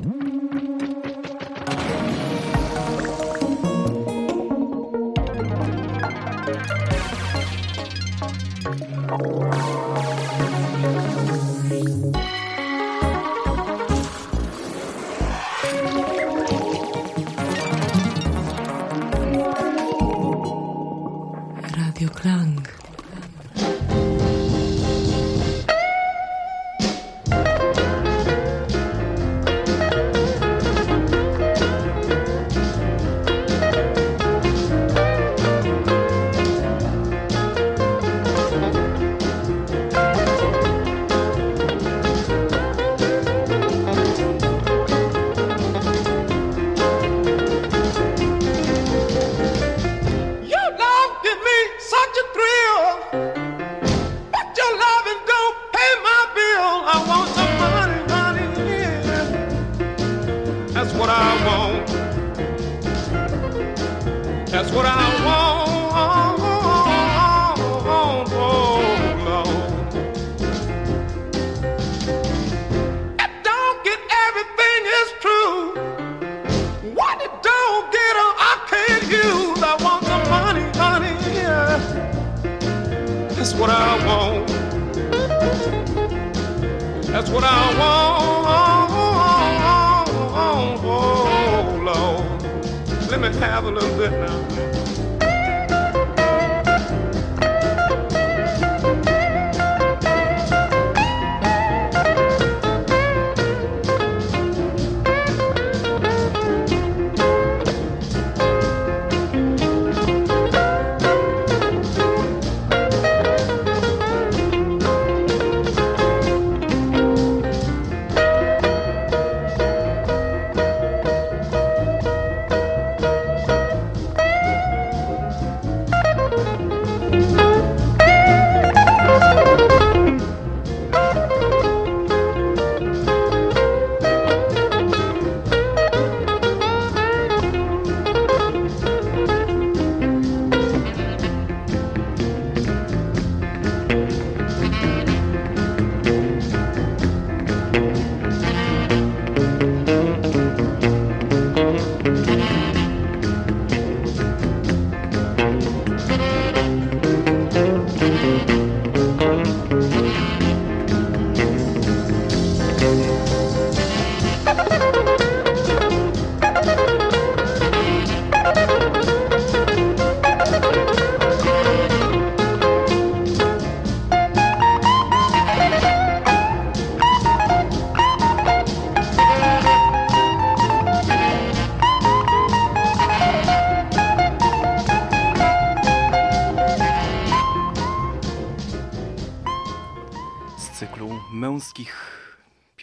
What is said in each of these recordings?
Radio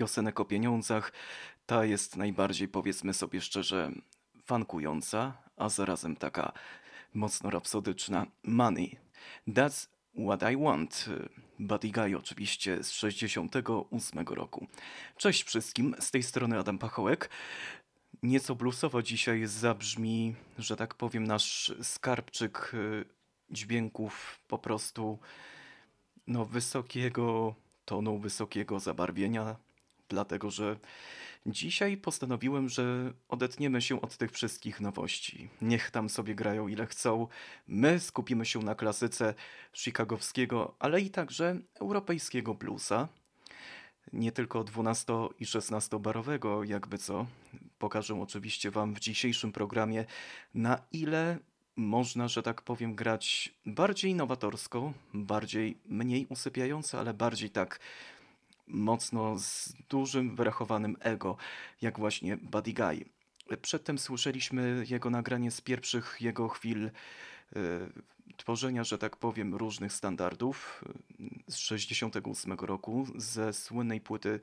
piosenek o pieniądzach. Ta jest najbardziej, powiedzmy sobie szczerze, fankująca, a zarazem taka mocno rapsodyczna. Money. That's what I want. Buddy Guy oczywiście z 68 roku. Cześć wszystkim, z tej strony Adam Pachołek. Nieco bluesowo dzisiaj zabrzmi, że tak powiem, nasz skarbczyk y, dźwięków po prostu no, wysokiego tonu, wysokiego zabarwienia, dlatego że dzisiaj postanowiłem, że odetniemy się od tych wszystkich nowości. Niech tam sobie grają ile chcą. My skupimy się na klasyce chicagowskiego, ale i także europejskiego bluesa. Nie tylko 12 i 16 barowego, jakby co. Pokażę oczywiście Wam w dzisiejszym programie, na ile można, że tak powiem, grać bardziej nowatorsko, bardziej mniej usypiająco, ale bardziej tak mocno z dużym, wyrachowanym ego, jak właśnie Buddy Guy. Przedtem słyszeliśmy jego nagranie z pierwszych jego chwil e, tworzenia, że tak powiem, różnych standardów e, z 68 roku, ze słynnej płyty,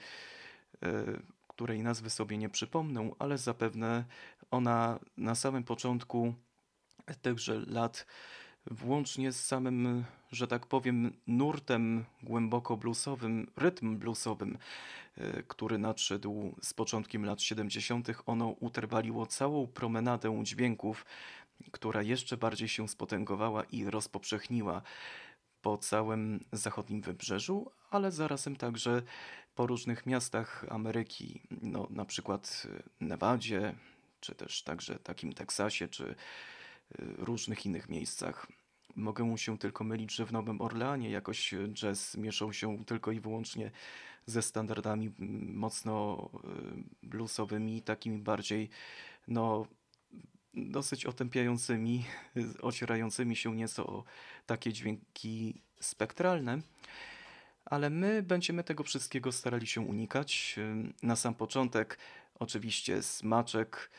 e, której nazwy sobie nie przypomnę, ale zapewne ona na samym początku tychże lat, włącznie z samym, że tak powiem, nurtem głęboko bluesowym, rytm bluesowym, e, który nadszedł z początkiem lat 70., ono utrwaliło całą promenadę dźwięków, która jeszcze bardziej się spotęgowała i rozpowszechniła. po całym zachodnim wybrzeżu, ale zarazem także po różnych miastach Ameryki, no, na przykład Nevadzie, czy też także takim Teksasie, czy różnych innych miejscach. Mogę się tylko mylić, że w Nowym Orleanie jakoś jazz mieszał się tylko i wyłącznie ze standardami mocno y, bluesowymi, takimi bardziej no, dosyć otępiającymi, ocierającymi się nieco o takie dźwięki spektralne. Ale my będziemy tego wszystkiego starali się unikać. Na sam początek, oczywiście, smaczek,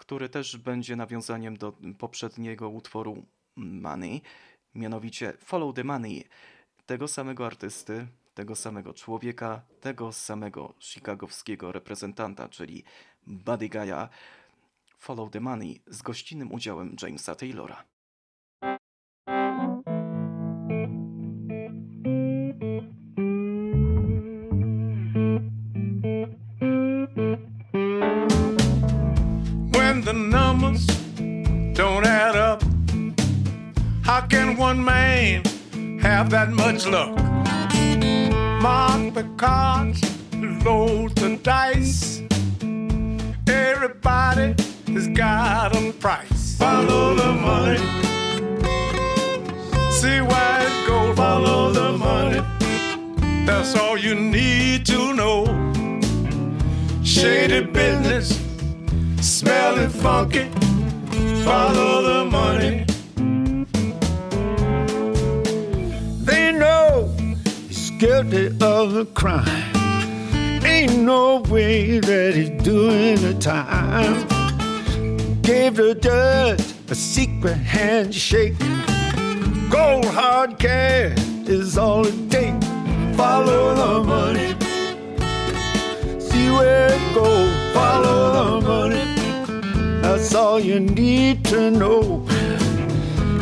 który też będzie nawiązaniem do poprzedniego utworu Money, mianowicie Follow the Money, tego samego artysty, tego samego człowieka, tego samego chicagowskiego reprezentanta, czyli Buddy Guy'a, Follow the Money z gościnnym udziałem Jamesa Taylora. One man have that much luck? Mark the cards, load the dice. Everybody has got a price. Follow the money. See where it goes. Follow the money. That's all you need to know. Shady business, smelling funky. Follow the money. Guilty of a crime. Ain't no way that he's doing the time. Gave the judge a secret handshake. Gold hard cash is all it takes. Follow the money. See where it goes. Follow the money. That's all you need to know.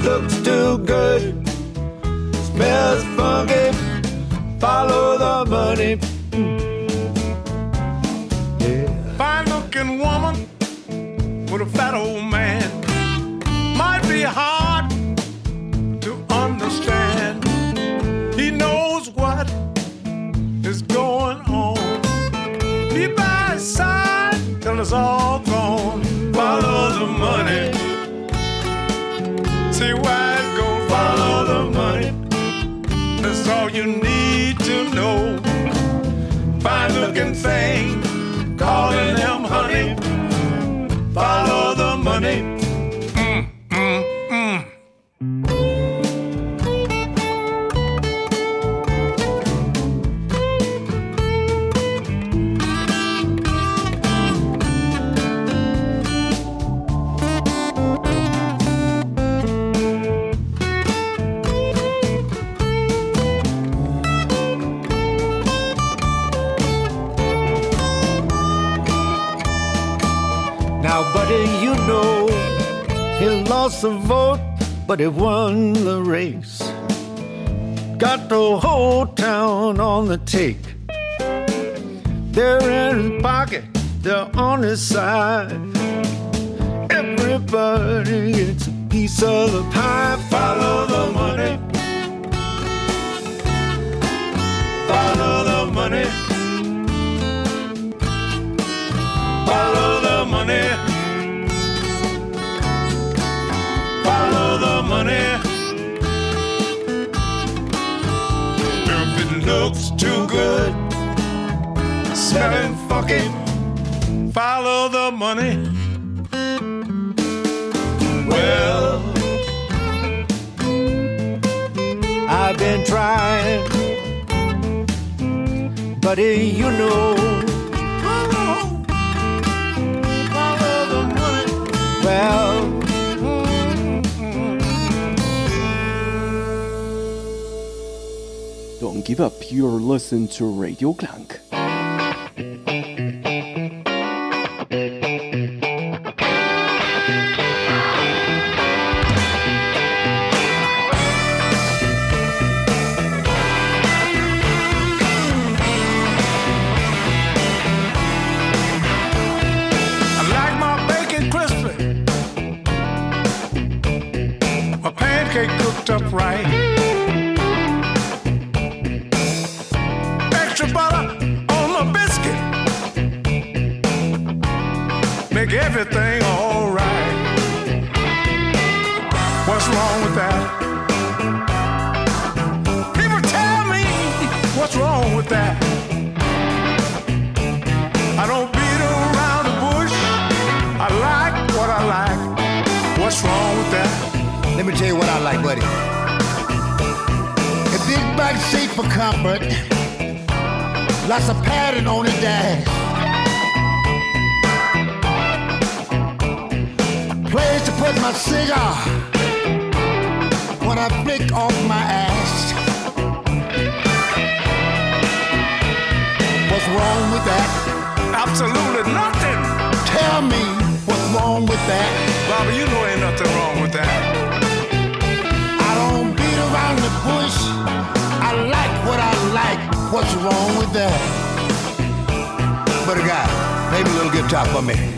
Looks too good. Smells funky. Follow the money. Yeah. Fine looking woman with a fat old man might be hard to understand. He knows what is going on. Be by his side till it's all gone. Follow the money. See where it goes. Follow the money. That's all you need looking thing, calling them honey. Lost the vote, but he won the race. Got the whole town on the take. They're in his pocket, they're on his side. Everybody gets a piece of the pie. Follow the money. Follow the money. Follow Follow the money. If it looks too good, smelling funky, follow the money. Well, I've been trying, buddy, you know. Give up, you're listening to Radio Clank. But a guy, play me a little guitar for me.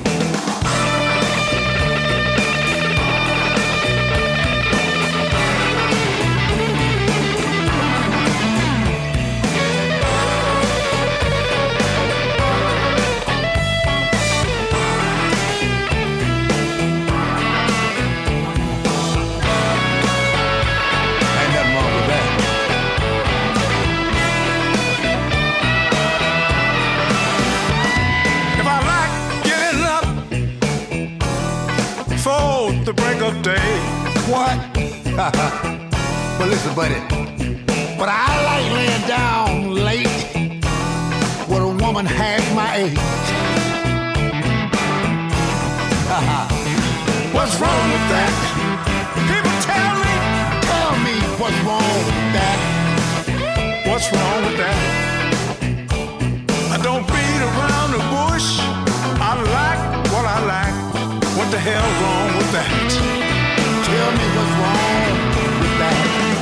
Well, listen, buddy. But I like laying down late with a woman half my age. what's wrong with that? People tell me Tell me what's wrong with that. what's wrong with that. I don't beat around the bush. I like what I like. What the hell wrong with that? Tell me what's wrong with that.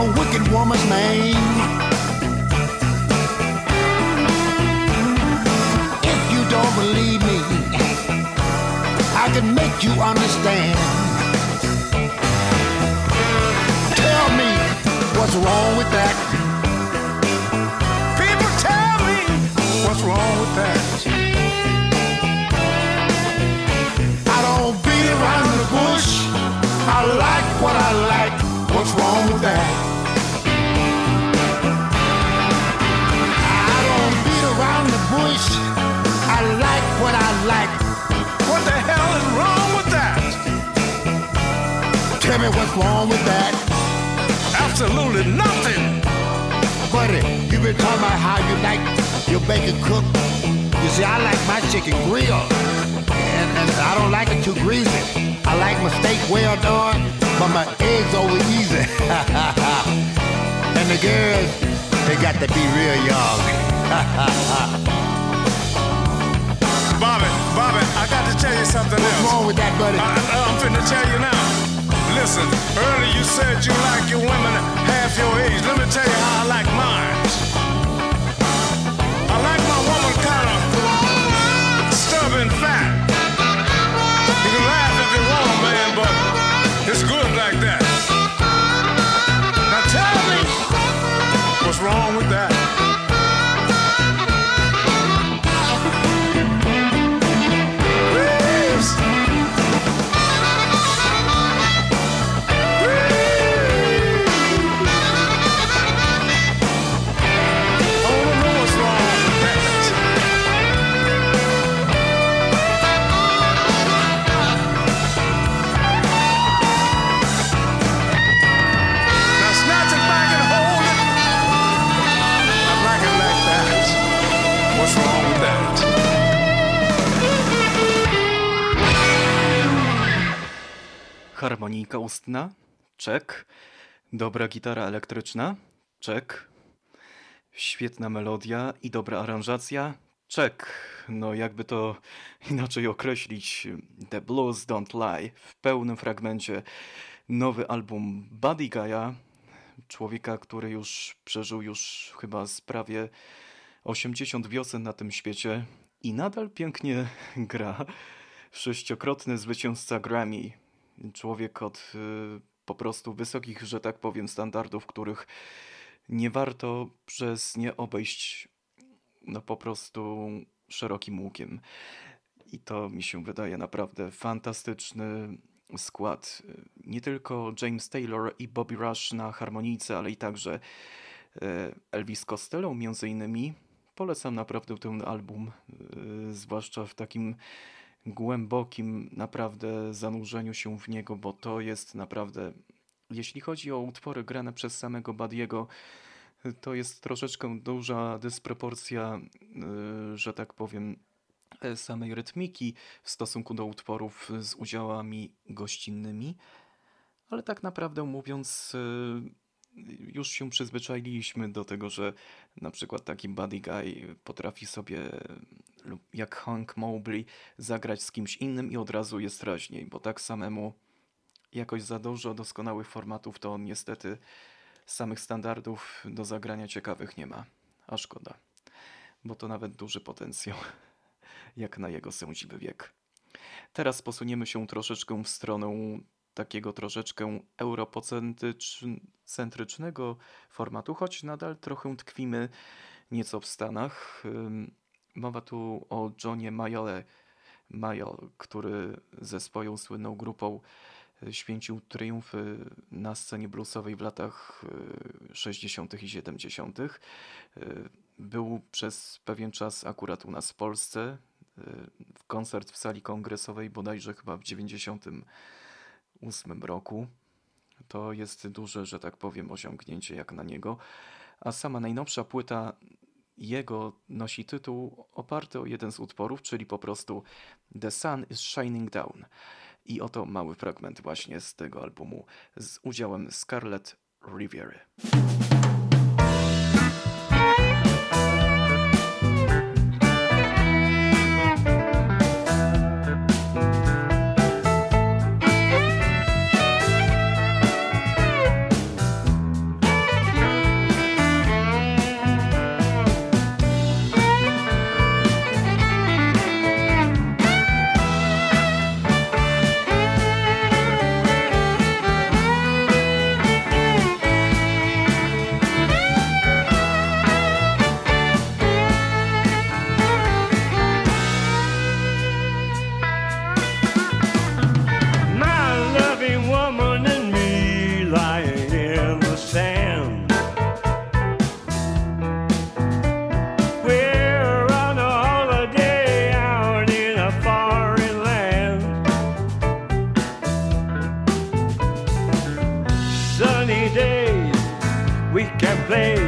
A wicked woman's name. If you don't believe me, I can make you understand. Tell me what's wrong with that. People tell me what's wrong with that. I don't beat around the bush. I like what I like. What's wrong with that? I don't beat around the bush. I like what I like. What the hell is wrong with that? Tell me what's wrong with that. Absolutely nothing. Buddy, you been talking about how you like your bacon cooked. You see, I like my chicken grilled. And, and I don't like it too greasy. I like my steak well done, but my eggs over easy. and the girls, they got to be real young. Bobby, Bobby, I got to tell you something What's else. wrong with that, buddy? I, I, I'm finna tell you now. Listen, earlier you said you like your women half your age. Let me tell you how I like mine. I like my woman kind of stubborn fat. Harmonika ustna? Czek. Dobra gitara elektryczna? Czek. Świetna melodia i dobra aranżacja? Czek, no jakby to inaczej określić, The Blues Don't Lie w pełnym fragmencie nowy album Buddy Guy'a, człowieka, który już przeżył już chyba z prawie 80 wiosen na tym świecie i nadal pięknie gra. Sześciokrotny zwycięzca Grammy. Człowiek od y, po prostu wysokich, że tak powiem, standardów, których nie warto przez nie obejść no po prostu szerokim łukiem. I to mi się wydaje naprawdę fantastyczny skład. Nie tylko James Taylor i Bobby Rush na harmonijce, ale i także e, Elvis Costello między innymi. Polecam naprawdę ten album, zwłaszcza w takim głębokim naprawdę zanurzeniu się w niego, bo to jest naprawdę, jeśli chodzi o utwory grane przez samego Badiego, to jest troszeczkę duża dysproporcja, y, że tak powiem, e, samej rytmiki w stosunku do utworów z udziałami gościnnymi, ale tak naprawdę mówiąc, y, już się przyzwyczailiśmy do tego, że na przykład taki Buddy Guy potrafi sobie, jak Hank Mobley, zagrać z kimś innym i od razu jest raźniej, bo tak samemu jakoś za dużo doskonałych formatów to on niestety samych standardów do zagrania ciekawych nie ma. A szkoda, bo to nawet duży potencjał, jak na jego sędziwy wiek. Teraz posuniemy się troszeczkę w stronę takiego troszeczkę europocentrycznego formatu, choć nadal trochę tkwimy nieco w Stanach. Mowa tu o Johnie Mayole, Mayol, który ze swoją słynną grupą święcił triumfy na scenie bluesowej w latach 60. E, i 70. E, był przez pewien czas akurat u nas w Polsce. Koncert w sali kongresowej bodajże chyba w 98 roku. To jest duże, że tak powiem, osiągnięcie jak na niego. A sama najnowsza płyta jego nosi tytuł oparty o jeden z utworów, czyli po prostu The Sun is Shining Down. I oto mały fragment właśnie z tego albumu z udziałem Scarlett Riviery. we can play.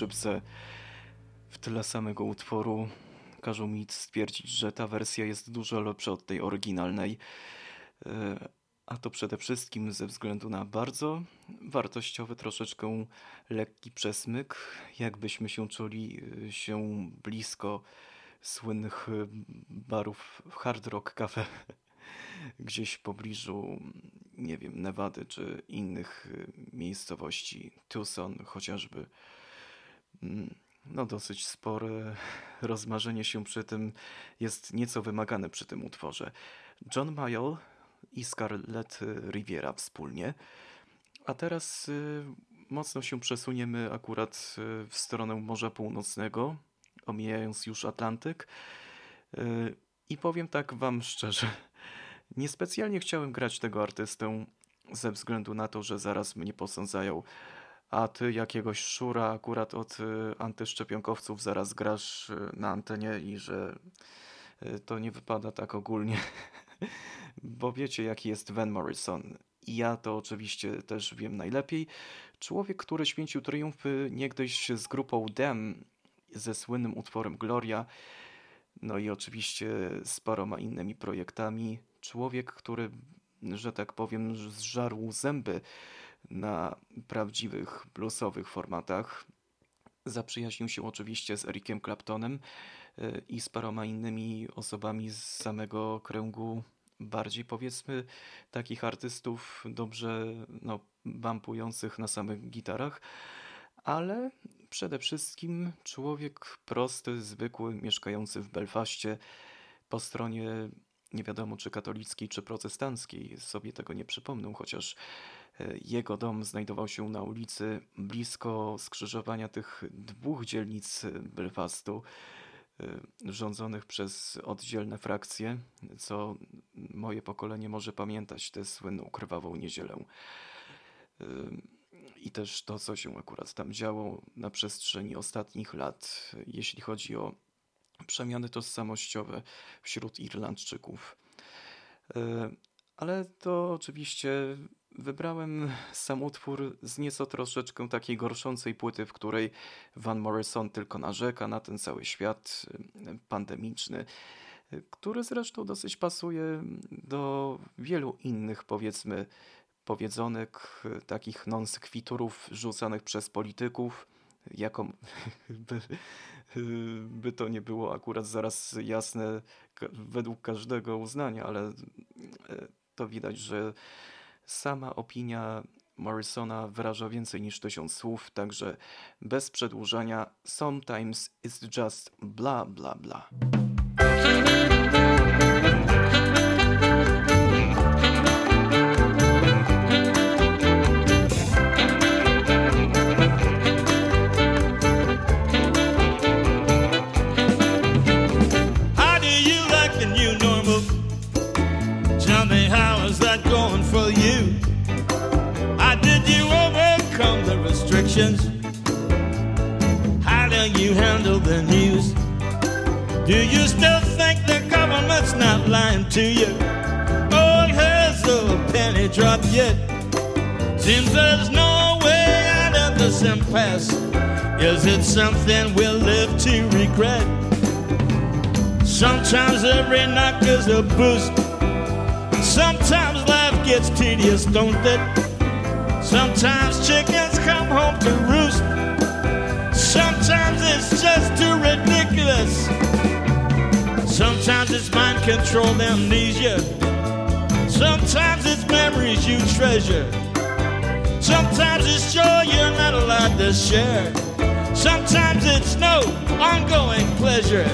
Skrzypce w tyle samego utworu każą mi stwierdzić, że ta wersja jest dużo lepsza od tej oryginalnej. E, A to przede wszystkim ze względu na bardzo wartościowy, troszeczkę lekki przesmyk, jakbyśmy się czuli e, się blisko słynnych e, barów Hard Rock Cafe gdzieś w pobliżu, nie wiem, Nevady czy innych miejscowości, Tucson chociażby. Mm, No, dosyć spore rozmarzenie się przy tym jest nieco wymagane przy tym utworze. John Mayall i Scarlett Riviera wspólnie. A teraz y, mocno się przesuniemy akurat y, w stronę Morza Północnego, omijając już Atlantyk. Y, I powiem tak wam szczerze, niespecjalnie chciałem grać tego artystę ze względu na to, że zaraz mnie posądzają, a ty jakiegoś szura akurat od y, antyszczepionkowców zaraz grasz y, na antenie i że y, to nie wypada tak ogólnie. Bo wiecie, jaki jest Van Morrison. I ja to oczywiście też wiem najlepiej. Człowiek, który święcił triumfy niegdyś z grupą Dem ze słynnym utworem Gloria, no i oczywiście z paroma innymi projektami. Człowiek, który, że tak powiem, zżarł zęby na prawdziwych bluesowych formatach. Zaprzyjaźnił się oczywiście z Ericiem Claptonem y, i z paroma innymi osobami z samego kręgu bardziej powiedzmy takich artystów dobrze no, bampujących na samych gitarach, ale przede wszystkim człowiek prosty, zwykły, mieszkający w Belfaście po stronie nie wiadomo czy katolickiej, czy protestanckiej, sobie tego nie przypomnę, chociaż e, jego dom znajdował się na ulicy blisko skrzyżowania tych dwóch dzielnic Belfastu, e, rządzonych przez oddzielne frakcje, co moje pokolenie może pamiętać tę słynną krwawą niedzielę. E, I też to, co się akurat tam działo na przestrzeni ostatnich lat, jeśli chodzi o przemiany tożsamościowe wśród Irlandczyków. E, Ale to oczywiście wybrałem sam utwór z nieco troszeczkę takiej gorszącej płyty, w której Van Morrison tylko narzeka na ten cały świat e, pandemiczny, który zresztą dosyć pasuje do wielu innych, powiedzmy, powiedzonek, takich non-sekwiturów rzucanych przez polityków, jako by, by to nie było akurat zaraz jasne według każdego uznania, ale e, to widać, że sama opinia Morrisona wyraża więcej niż tysiąc słów, także bez przedłużania, sometimes it's just bla bla bla. Restrictions? How do you handle the news? Do you still think the government's not lying to you? Or has the penny dropped yet? Seems there's no way out of this impasse. Is it something we'll live to regret? Sometimes every knock is a boost. Sometimes life gets tedious, don't it? Sometimes chickens come home to amnesia. Sometimes it's memories you treasure. Sometimes it's joy you're not allowed to share. Sometimes it's no ongoing pleasure.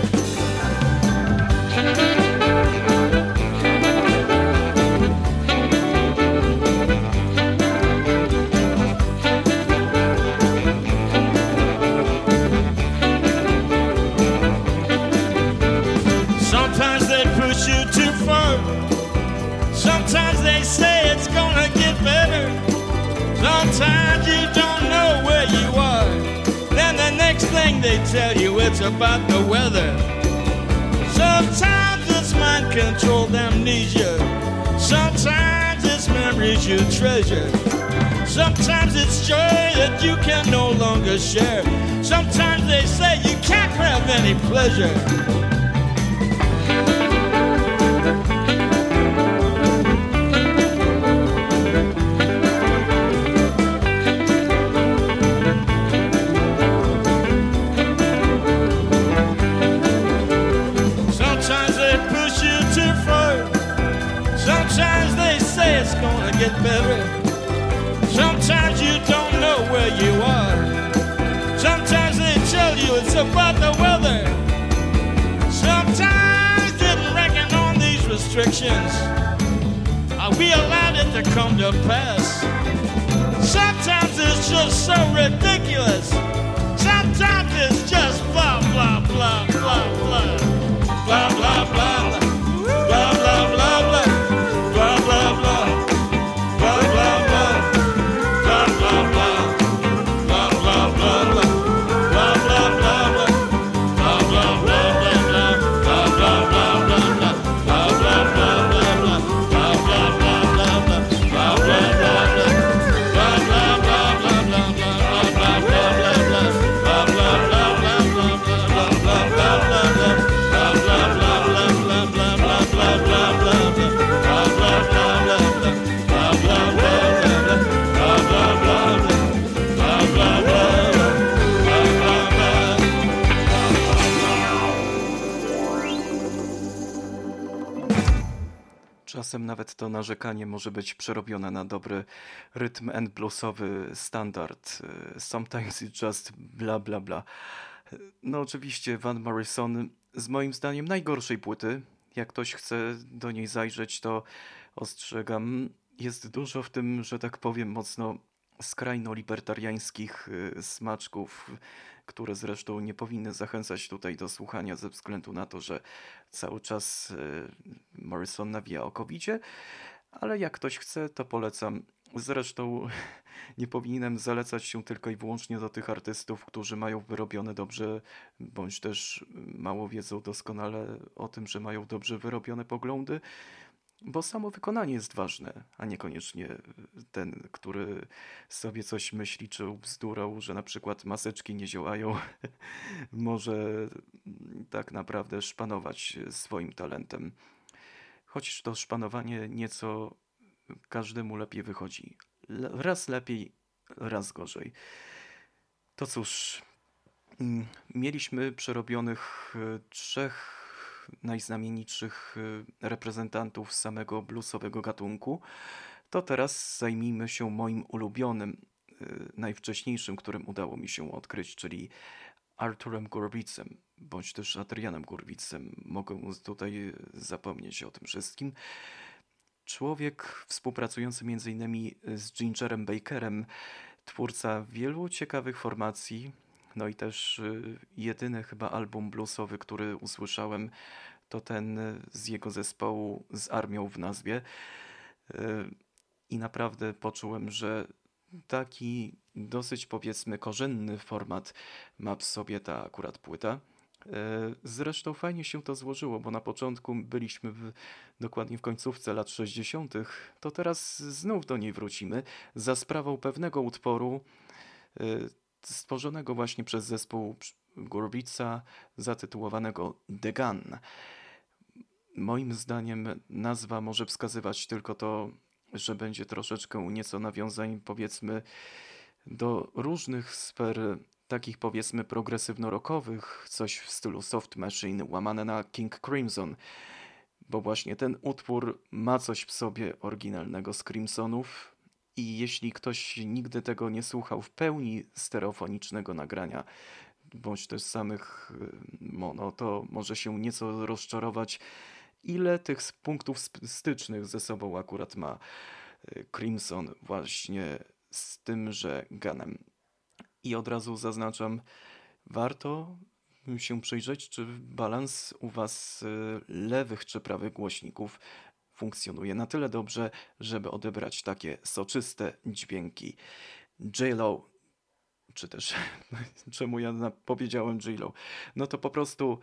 Thing they tell you it's about the weather. Sometimes it's mind controlled amnesia. Sometimes it's memories you treasure. Sometimes it's joy that you can no longer share. Sometimes they say you can't have any pleasure. Sometimes it's just so ridiculous. Czasem nawet to narzekanie może być przerobione na dobry rytm and bluesowy standard. Y, Sometimes it's just bla bla bla. No oczywiście Van Morrison z moim zdaniem najgorszej płyty. Jak ktoś chce do niej zajrzeć, to ostrzegam. Jest dużo w tym, że tak powiem, mocno skrajno libertariańskich y, smaczków, które zresztą nie powinny zachęcać tutaj do słuchania ze względu na to, że cały czas y, Morrison nawija o covidzie, ale jak ktoś chce, to polecam. Zresztą nie powinienem zalecać się tylko i wyłącznie do tych artystów, którzy mają wyrobione dobrze, bądź też mało wiedzą doskonale o tym, że mają dobrze wyrobione poglądy, bo samo wykonanie jest ważne, a niekoniecznie ten, który sobie coś myśli czy bzdurał, że na przykład maseczki nie działają, może tak naprawdę szpanować swoim talentem. Choć to szpanowanie nieco każdemu lepiej wychodzi. Raz lepiej, raz gorzej. To cóż, mm, mieliśmy przerobionych e, najznamienitszych e, reprezentantów samego bluesowego gatunku. To teraz zajmijmy się moim ulubionym, e, najwcześniejszym, którym udało mi się odkryć, czyli Arturem Gurwicem, bądź też Adrianem Gurwicem. Mogę tutaj zapomnieć o tym wszystkim. Człowiek współpracujący m.in. z Gingerem Bakerem, twórca wielu ciekawych formacji, no i też y, jedyny chyba album bluesowy, który usłyszałem, to ten y, z jego zespołu z armią w nazwie. Y, I naprawdę poczułem, że taki dosyć powiedzmy korzenny format ma w sobie ta akurat płyta. Zresztą fajnie się to złożyło, bo na początku byliśmy w, dokładnie w końcówce lat 60., to teraz znów do niej wrócimy za sprawą pewnego utworu stworzonego właśnie przez zespół Gurbica zatytułowanego The Gun. Moim zdaniem nazwa może wskazywać tylko to, że będzie troszeczkę nieco nawiązań powiedzmy do różnych sfer takich powiedzmy progresywno-rockowych, coś w stylu Soft Machine, łamane na King Crimson, bo właśnie ten utwór ma coś w sobie oryginalnego z Crimsonów I jeśli ktoś nigdy tego nie słuchał w pełni stereofonicznego nagrania, bądź też samych y, mono, to może się nieco rozczarować, ile tych punktów stycznych ze sobą akurat ma y, Crimson właśnie z tymże Ganem. I od razu zaznaczam, warto się przyjrzeć, czy balans u Was y, lewych czy prawych głośników funkcjonuje na tyle dobrze, żeby odebrać takie soczyste dźwięki. J-Lo, czy też czemu ja powiedziałem J-Lo? No to po prostu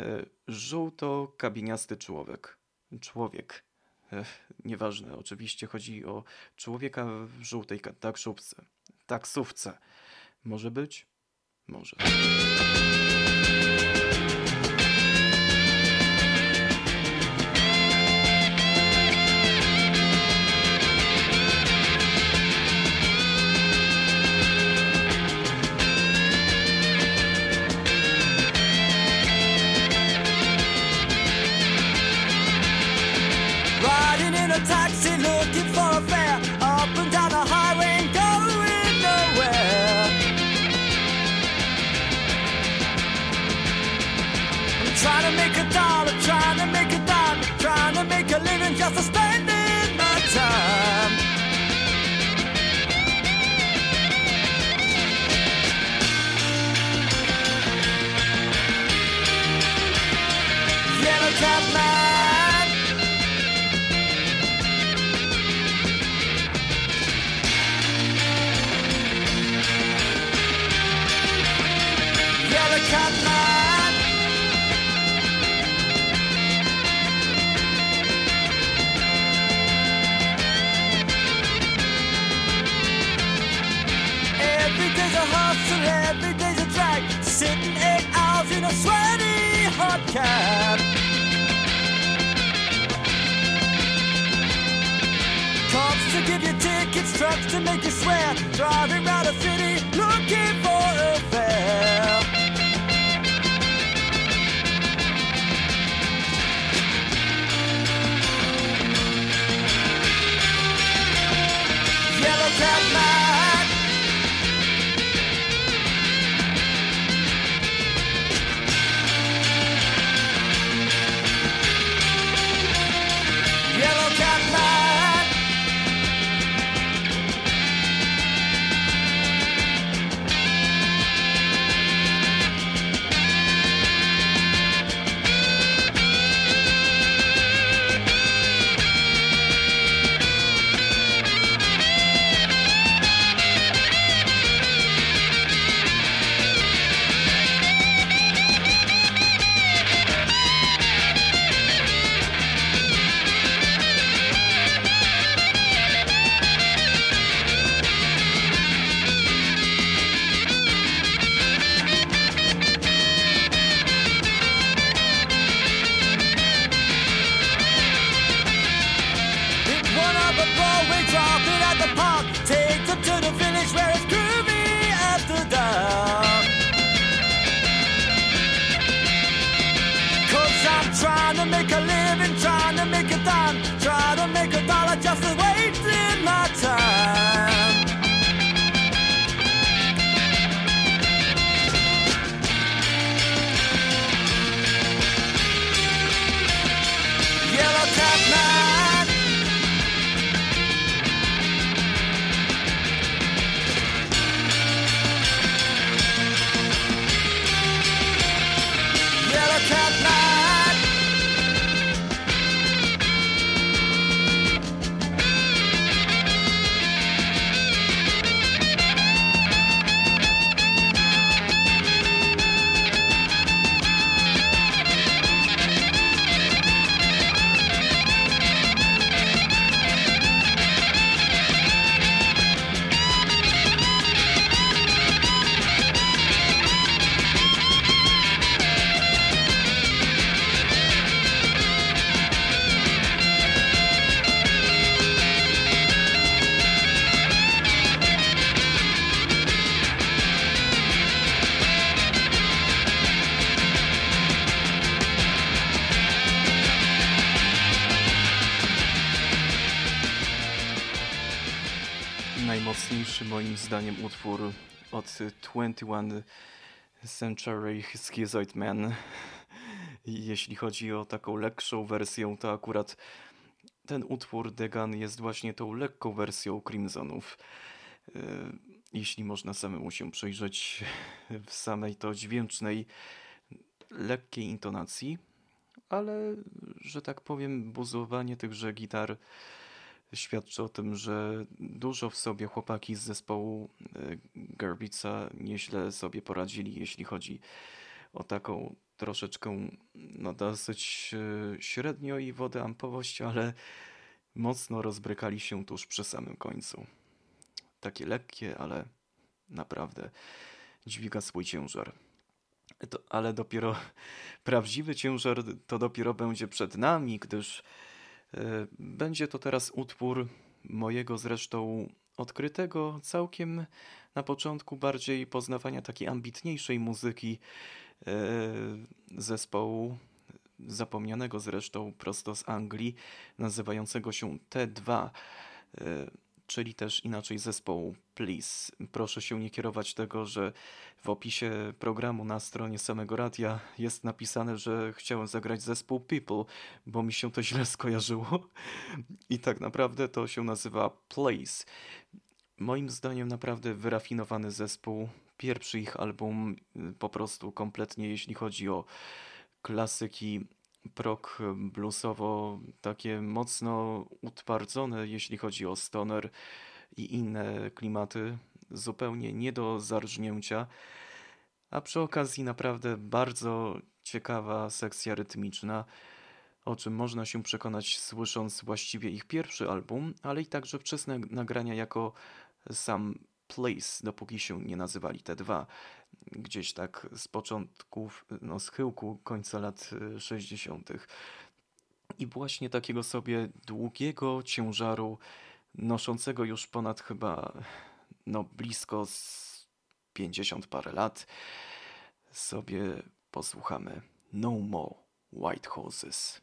e, żółto-kabiniasty człowiek. Człowiek. E, nieważne, oczywiście chodzi o człowieka w żółtej taksówce. Taksówce. Może być? Może. Trucks to make you swear. Driving around the city looking for utwór od 21 Century Schizoid Man. Jeśli chodzi o taką lekkszą wersję, to akurat ten utwór Degan jest właśnie tą lekką wersją Crimsonów. E, jeśli można samemu się przyjrzeć w samej to dźwięcznej, lekkiej intonacji, ale, że tak powiem, buzowanie tychże gitar świadczy o tym, że dużo w sobie chłopaki z zespołu e, Garbica nieźle sobie poradzili, jeśli chodzi o taką troszeczkę no dosyć e, średnio i wodę ampowość, ale mocno rozbrykali się tuż przy samym końcu. Takie lekkie, ale naprawdę dźwiga swój ciężar. To, ale dopiero prawdziwy ciężar to dopiero będzie przed nami, gdyż będzie to teraz utwór mojego zresztą odkrytego całkiem na początku bardziej poznawania takiej ambitniejszej muzyki e, zespołu zapomnianego zresztą prosto z Anglii, nazywającego się T2 czyli też inaczej zespołu Please. Proszę się nie kierować tego, że w opisie programu na stronie samego radia jest napisane, że chciałem zagrać zespół People, bo mi się to źle skojarzyło. I tak naprawdę to się nazywa Place. Moim zdaniem naprawdę wyrafinowany zespół. Pierwszy ich album y, po prostu kompletnie, jeśli chodzi o klasyki prog bluesowo takie mocno utwardzone, jeśli chodzi o stoner i inne klimaty, zupełnie nie do zarżnięcia. A przy okazji naprawdę bardzo ciekawa sekcja rytmiczna, o czym można się przekonać słysząc właściwie ich pierwszy album, ale i także wczesne nagrania jako sam Place, dopóki się nie nazywali te dwa gdzieś tak z początków, no schyłku końca lat 60. Y, I właśnie takiego sobie długiego ciężaru, noszącego już ponad chyba no blisko z 50 parę lat, sobie posłuchamy No More White Horses.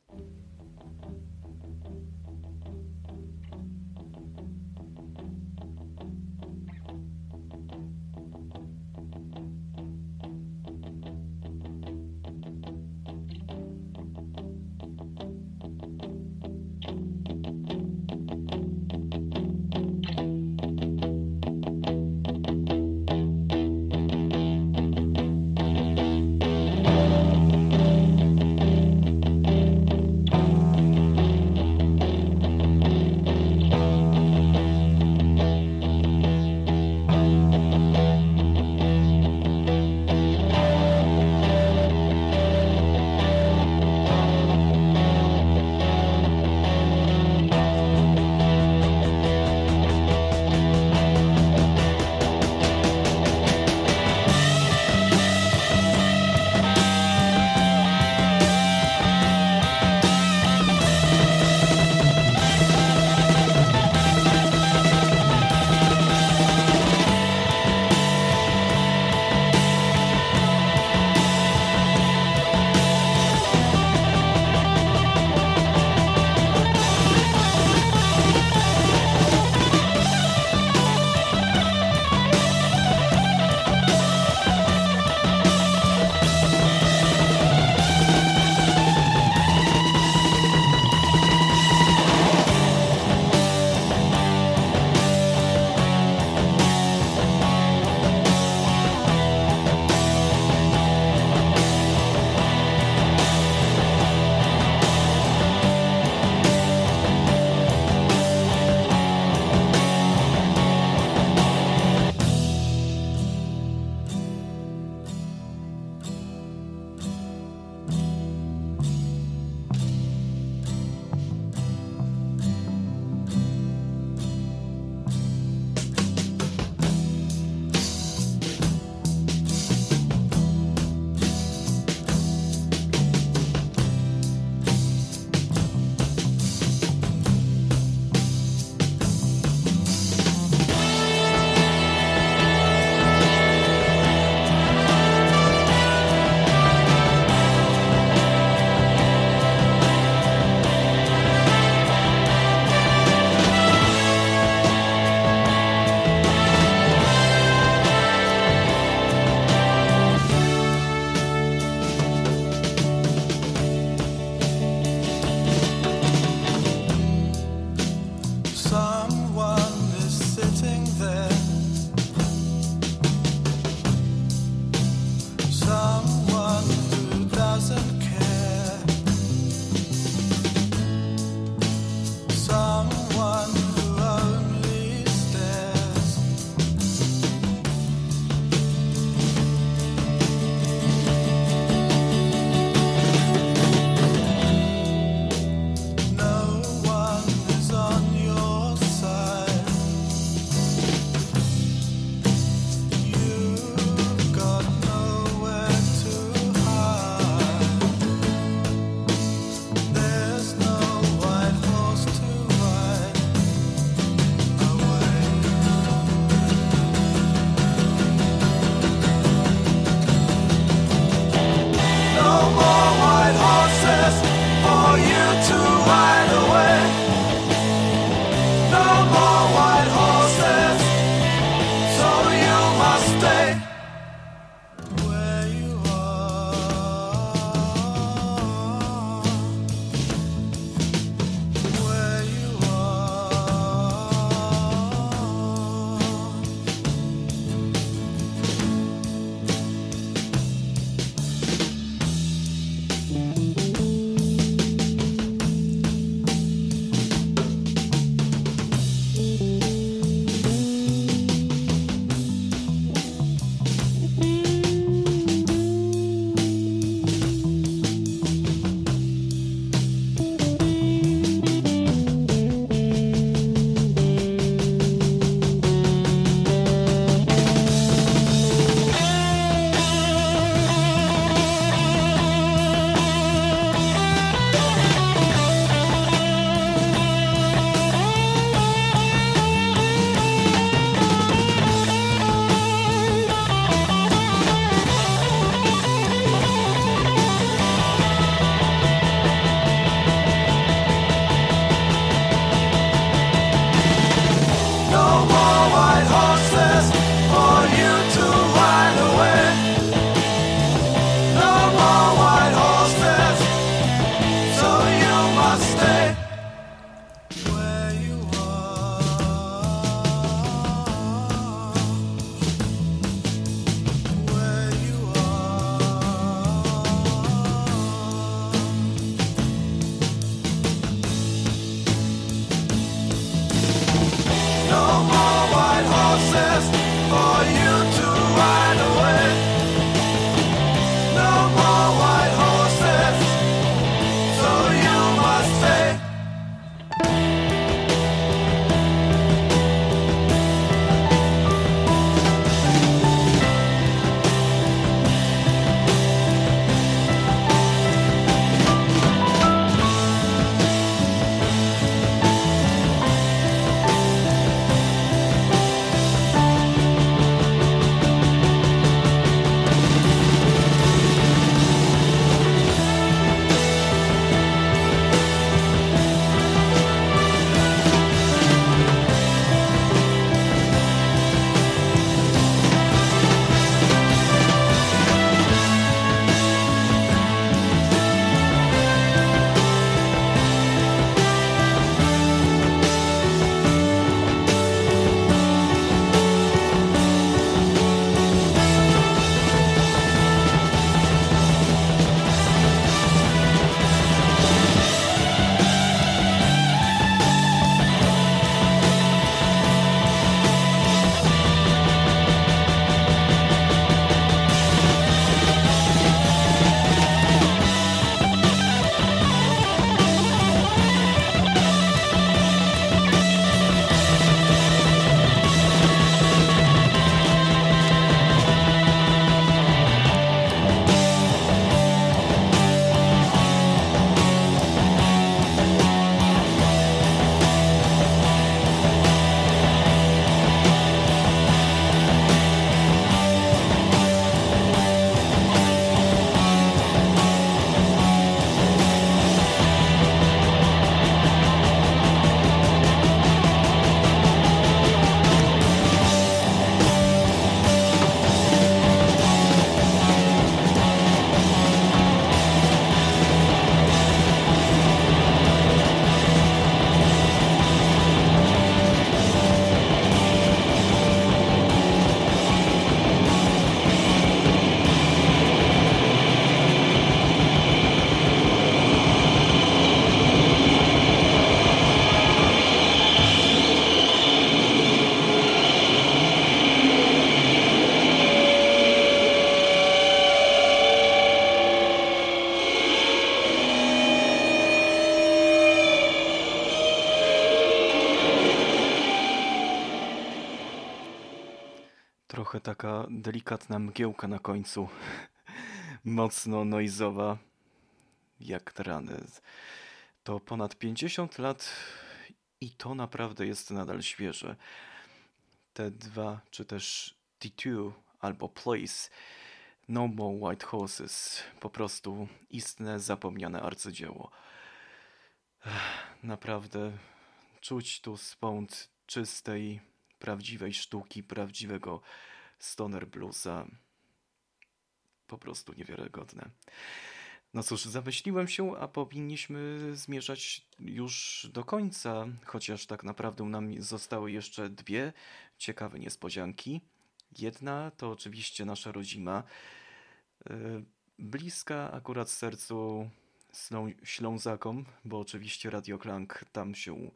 Taka delikatna mgiełka na końcu. Mocno noizowa, jak rany. To ponad 50 lat i to naprawdę jest nadal świeże. Te dwa, czy też T2 albo Place, No More White Horses, po prostu istne, zapomniane arcydzieło. Naprawdę czuć tu spąd czystej, prawdziwej sztuki, prawdziwego stoner bluesa. Po prostu niewiarygodne. No cóż, zamyśliłem się, a powinniśmy zmierzać już do końca, chociaż tak naprawdę nam zostały jeszcze dwie ciekawe niespodzianki. Jedna to oczywiście nasza rodzima, e, bliska akurat sercu Ślązakom, bo oczywiście Radio Klank tam się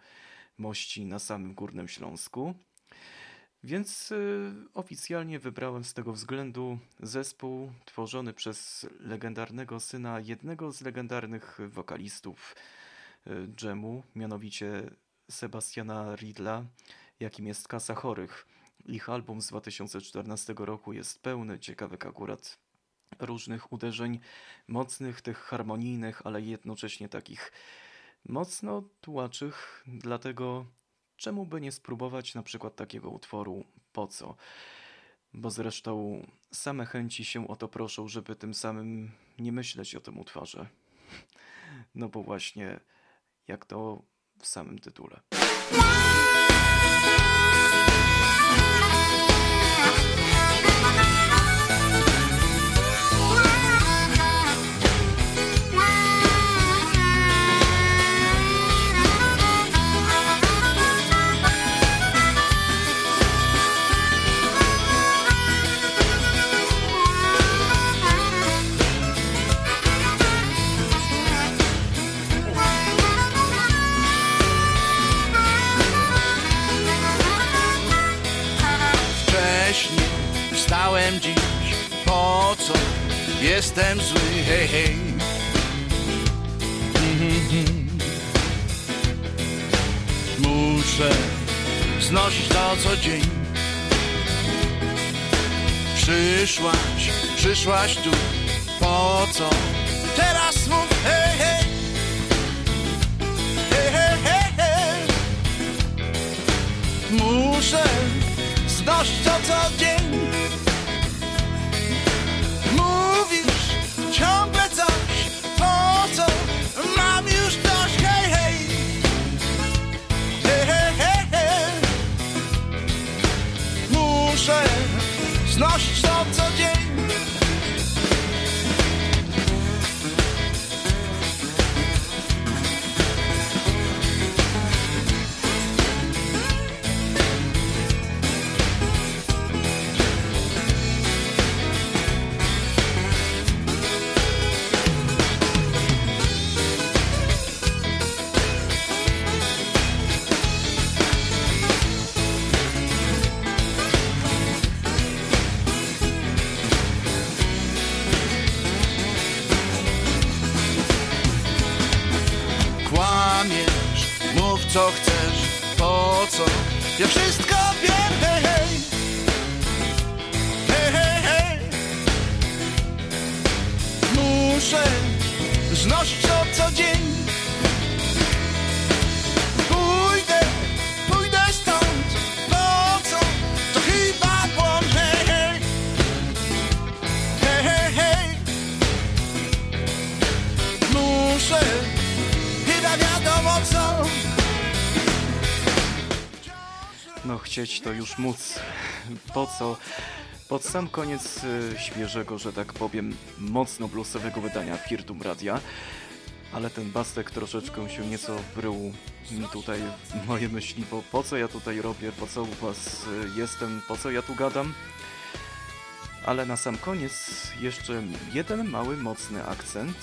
mości na samym Górnym Śląsku. Więc y, oficjalnie wybrałem z tego względu zespół tworzony przez legendarnego syna jednego z legendarnych wokalistów y, dżemu, mianowicie Sebastiana Ridla, jakim jest Kasa Chorych. Ich album z 2014 roku jest pełny ciekawych akurat różnych uderzeń, mocnych, tych harmonijnych, ale jednocześnie takich mocno tułaczych, dlatego czemu by nie spróbować na przykład takiego utworu Po co? Bo zresztą same chęci się o to proszą, żeby tym samym nie myśleć o tym utworze. No bo właśnie jak to w samym tytule. Jestem zły, hej, hej. Mhm. Muszę znosić to co dzień. Przyszłaś, przyszłaś tu, po co? Teraz mów, hej, hej. Hej, hej, hej, hej. Muszę znosić to co dzień znosić to móc. Po co? Pod sam koniec y, świeżego, że tak powiem, mocno bluesowego wydania Firtum Radia. Ale ten bastek troszeczkę się nieco wrył tutaj w moje myśli, bo po co ja tutaj robię, po co u was y, jestem, po co ja tu gadam. Ale na sam koniec jeszcze jeden mały, mocny akcent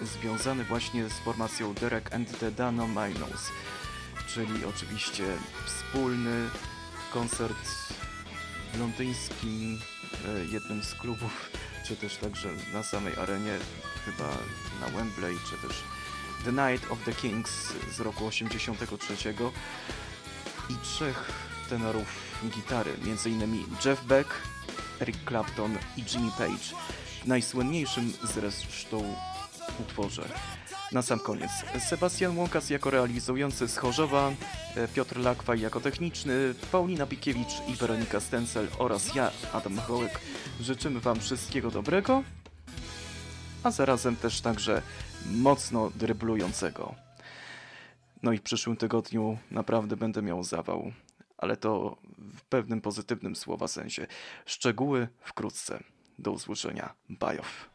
związany właśnie z formacją Derek and the Dano Minos, czyli oczywiście wspólny koncert w londyńskim e, jednym z klubów, czy też także na samej arenie, chyba na Wembley, czy też The Night of the Kings z roku 83 i trzech tenorów gitary, m.in. Jeff Beck, Eric Clapton i Jimmy Page w najsłynniejszym zresztą utworze. Na sam koniec Sebastian Łąkas jako realizujący z Chorzowa, e, Piotr Lakwaj jako techniczny, Paulina Bikiewicz i Weronika Stencel oraz ja, Adam Hołek. Życzymy Wam wszystkiego dobrego, a zarazem też także mocno dryblującego. No i w przyszłym tygodniu naprawdę będę miał zawał, ale to w pewnym pozytywnym słowa sensie. Szczegóły wkrótce. Do usłyszenia. Bajow.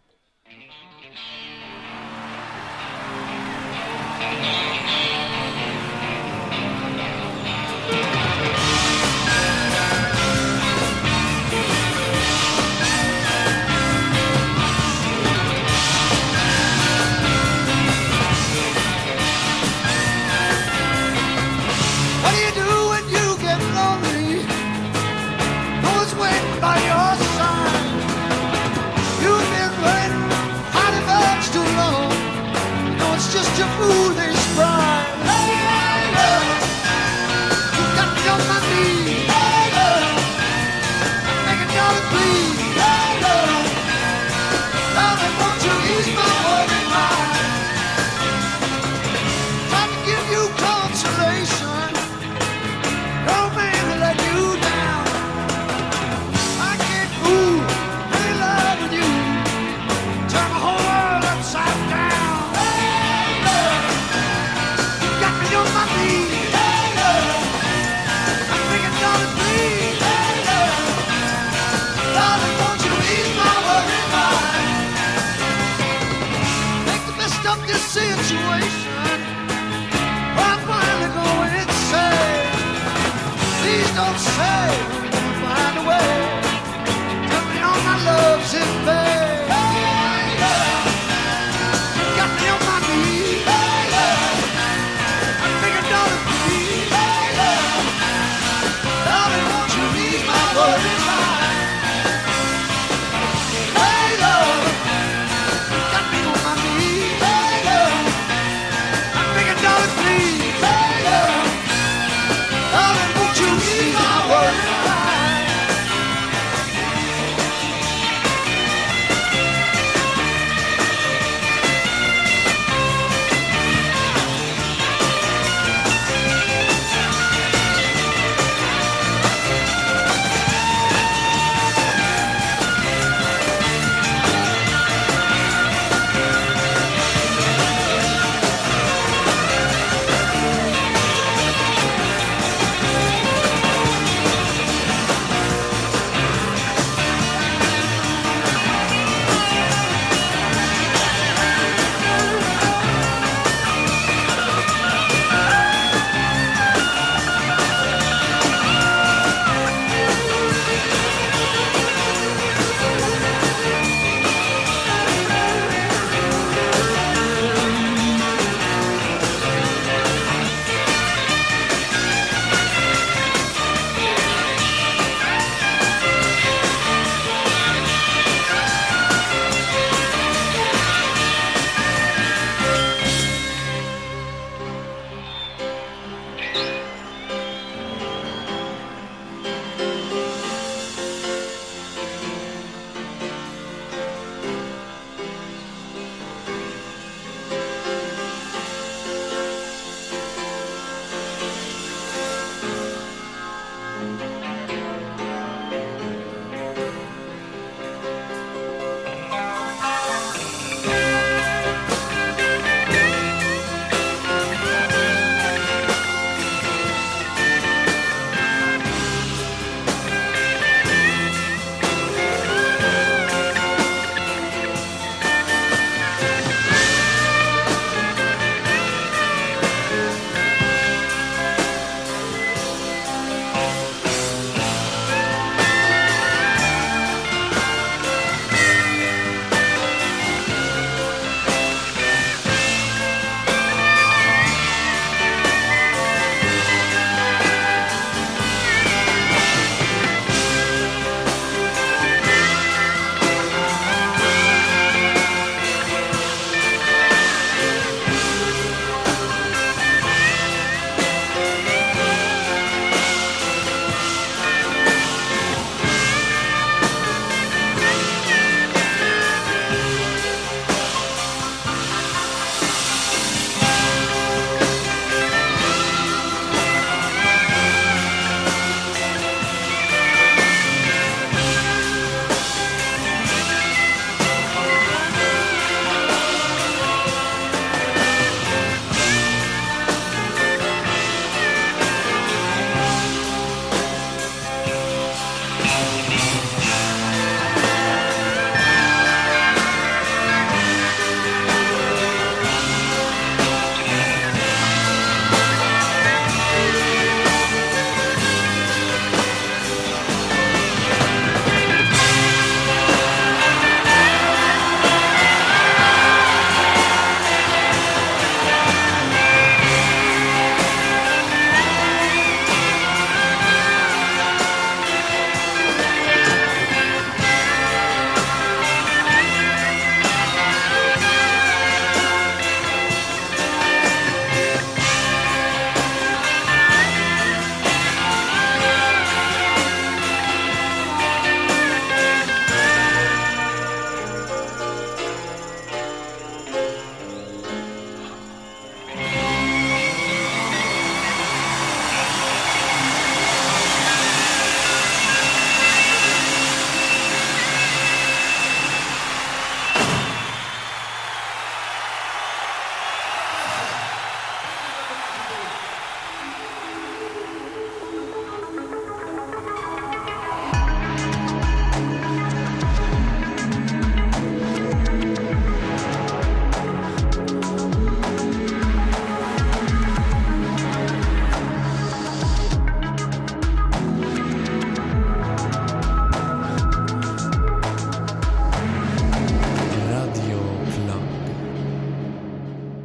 Hey!